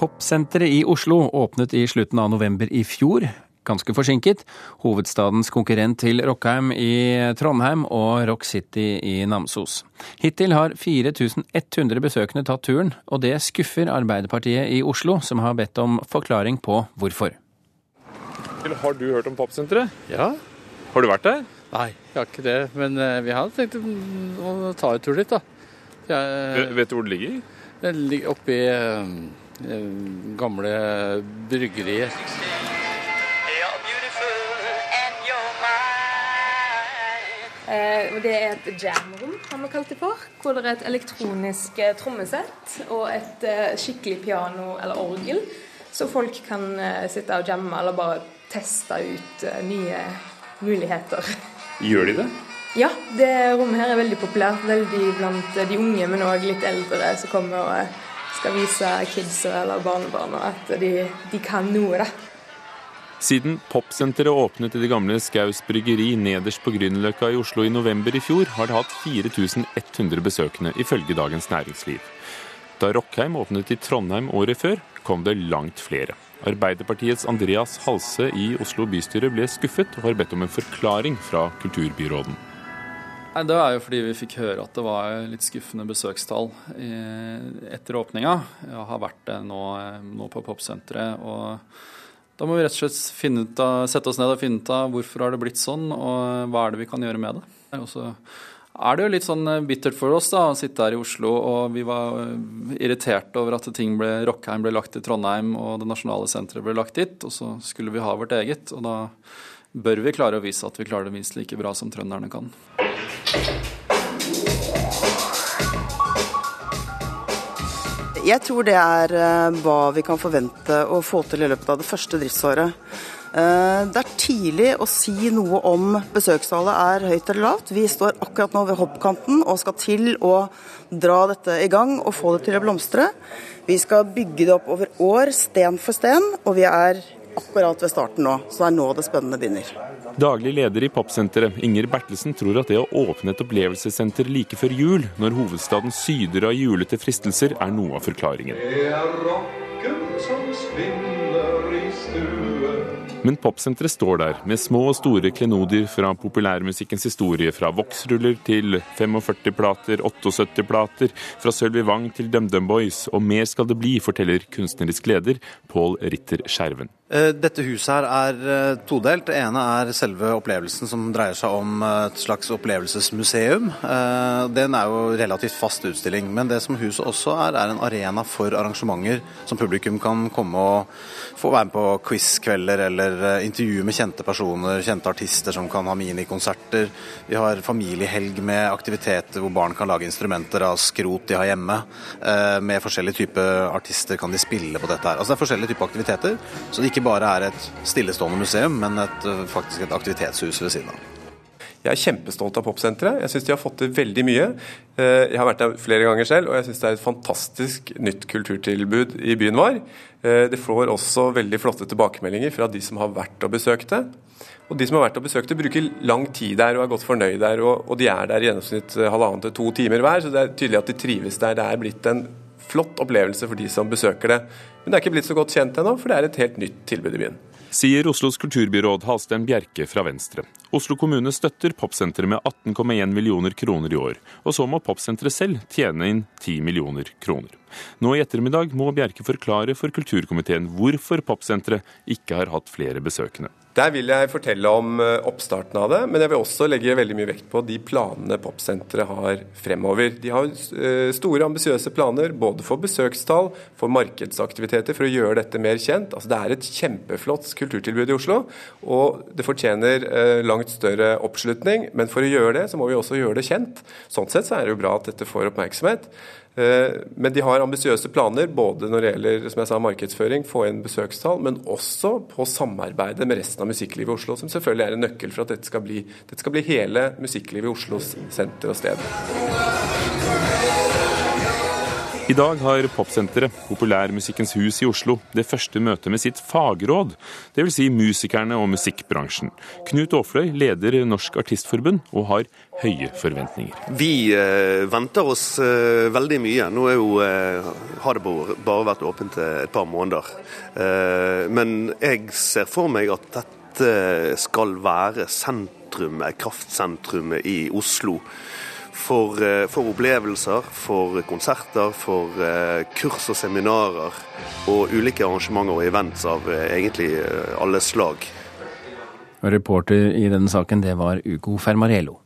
Popsenteret i Oslo åpnet i slutten av november i fjor. Ganske forsinket. Hovedstadens konkurrent til Rockheim i Trondheim og Rock City i Namsos. Hittil har 4100 besøkende tatt turen, og det skuffer Arbeiderpartiet i Oslo, som har bedt om forklaring på hvorfor. Har du hørt om Popsenteret? Ja. Har du vært der? Nei, jeg har ikke det. Men eh, vi har tenkt å ta en tur dit, da. Jeg, Vet du hvor det ligger? det ligger oppi eh, gamle bryggerier. Eh, Det er et jamrom, har vi kalt det for. Hvor det er et elektronisk eh, trommesett og et eh, skikkelig piano eller orgel. Så folk kan eh, sitte og jamme eller bare teste ut eh, nye muligheter. Gjør de det? Ja, det rommet her er veldig populært. Veldig blant eh, de unge, men òg litt eldre som kommer og eh, skal vise kidsa eller barnebarna at de, de kan noe, da. Siden Popsenteret åpnet i det gamle Skaus bryggeri nederst på Grünerløkka i Oslo i november i fjor, har det hatt 4100 besøkende, ifølge Dagens Næringsliv. Da Rockheim åpnet i Trondheim året før, kom det langt flere. Arbeiderpartiets Andreas Halse i Oslo bystyre ble skuffet og har bedt om en forklaring fra kulturbyråden. Nei, Det er jo fordi vi fikk høre at det var litt skuffende besøkstall etter åpninga. Jeg har vært det nå, nå på Popsenteret. og Da må vi rett og slett av, sette oss ned og finne ut av hvorfor har det blitt sånn, og hva er det vi kan gjøre med det. Og så er det jo litt sånn bittert for oss da, å sitte her i Oslo, og vi var irritert over at ting ble, Rockheim ble lagt til Trondheim, og det nasjonale senteret ble lagt dit, og så skulle vi ha vårt eget. og da bør vi klare å vise at vi klarer det minst like bra som trønderne kan. Jeg tror det er eh, hva vi kan forvente å få til i løpet av det første driftsåret. Eh, Det er tidlig å si noe om besøkstallet er høyt eller lavt. Vi står akkurat nå ved hoppkanten og skal til å dra dette i gang og få det til å blomstre. Vi skal bygge det opp over år, sten for sten, og vi er akkurat ved starten nå. Så det er nå det spennende begynner. Daglig leder i Popsenteret, Inger Bertelsen, tror at det å åpne et opplevelsessenter like før jul, når hovedstaden syder av julete fristelser, er noe av forklaringen. Men Popsenteret står der, med små og store klenodier fra populærmusikkens historie, fra Vox-ruller til 45-plater, 78-plater, fra Sølvi Wang til DumDum Boys, og mer skal det bli, forteller kunstnerisk leder Pål Ritter Skjerven. Eh, Dette huset her er eh, todelt. Det ene er selve opplevelsen som dreier seg om eh, et slags opplevelsesmuseum. Den er jo relativt fast utstilling. Men det som huset også er, er en arena for arrangementer som publikum kan komme og få være med på quizkvelder eller eh, intervju med kjente personer, kjente artister som kan ha minikonserter. Vi har familiehelg med aktiviteter hvor barn kan lage instrumenter av skrot de har hjemme. Eh, Med forskjellige typer artister kan de spille på dette her. Altså det er forskjellige typer aktiviteter, så det ikke bare er et stillestående museum, men et, eh, faktisk et aktivitetshus ved siden av. Jeg er kjempestolt av Popsenteret. Jeg syns de har fått til veldig mye. Eh, Jeg har vært der flere ganger selv, og jeg syns det er et fantastisk nytt kulturtilbud i byen vår. Eh, Det får også veldig flotte tilbakemeldinger fra de som har vært og besøkt det. Og de som har vært og besøkt det, bruker lang tid der og er godt fornøyd der. Og, de er der i gjennomsnitt eh, halvannen til to timer hver, så det er tydelig at de trives der. Det er blitt en flott opplevelse for de som besøker det. Men det er ikke blitt så godt kjent ennå, for det er et helt nytt tilbud i byen. Sier Oslos kulturbyråd Halstein Bjerke fra Venstre. Oslo kommune støtter Popsenteret med 18,1 millioner kroner i år. Og så må Popsenteret selv tjene inn 10 millioner kroner. Nå i ettermiddag må Bjerke forklare for kulturkomiteen hvorfor Popsenteret ikke har hatt flere besøkende. Der vil jeg fortelle om eh, oppstarten av det, men jeg vil også legge veldig mye vekt på de planene Popsenteret har fremover. De har eh, store, ambisiøse planer både for besøkstall, for markedsaktiviteter, for å gjøre dette mer kjent. Altså, det er et kjempeflott kulturtilbud i Oslo, og det fortjener eh, langt større oppslutning. Men for å gjøre det, så må vi også gjøre det kjent. Sånn sett så er det jo bra at dette får oppmerksomhet. Eh, Men de har ambisiøse planer både når det gjelder som jeg sa, markedsføring, få inn besøkstall, men også på samarbeidet med resten av musikklivet i Oslo, som selvfølgelig er en nøkkel for at dette skal bli, dette skal bli hele musikklivet i Oslos senter og sted. I dag har Popsenteret, Populærmusikkens hus i Oslo, det første møtet med sitt fagråd, dvs. Si musikerne og musikkbransjen. Knut Aafløy leder Norsk Artistforbund og har høye forventninger. Vi eh, venter oss eh, veldig mye. Nå jo, eh, har det bare vært åpent et par måneder. Eh, men jeg ser for meg at dette skal være sentrumet, kraftsentrumet i Oslo for, eh, for, opplevelser, for konserter, for eh, kurs og seminarer og ulike arrangementer og events av eh, egentlig alle slag. Reporter i denne saken, det var Ugo Fermarello.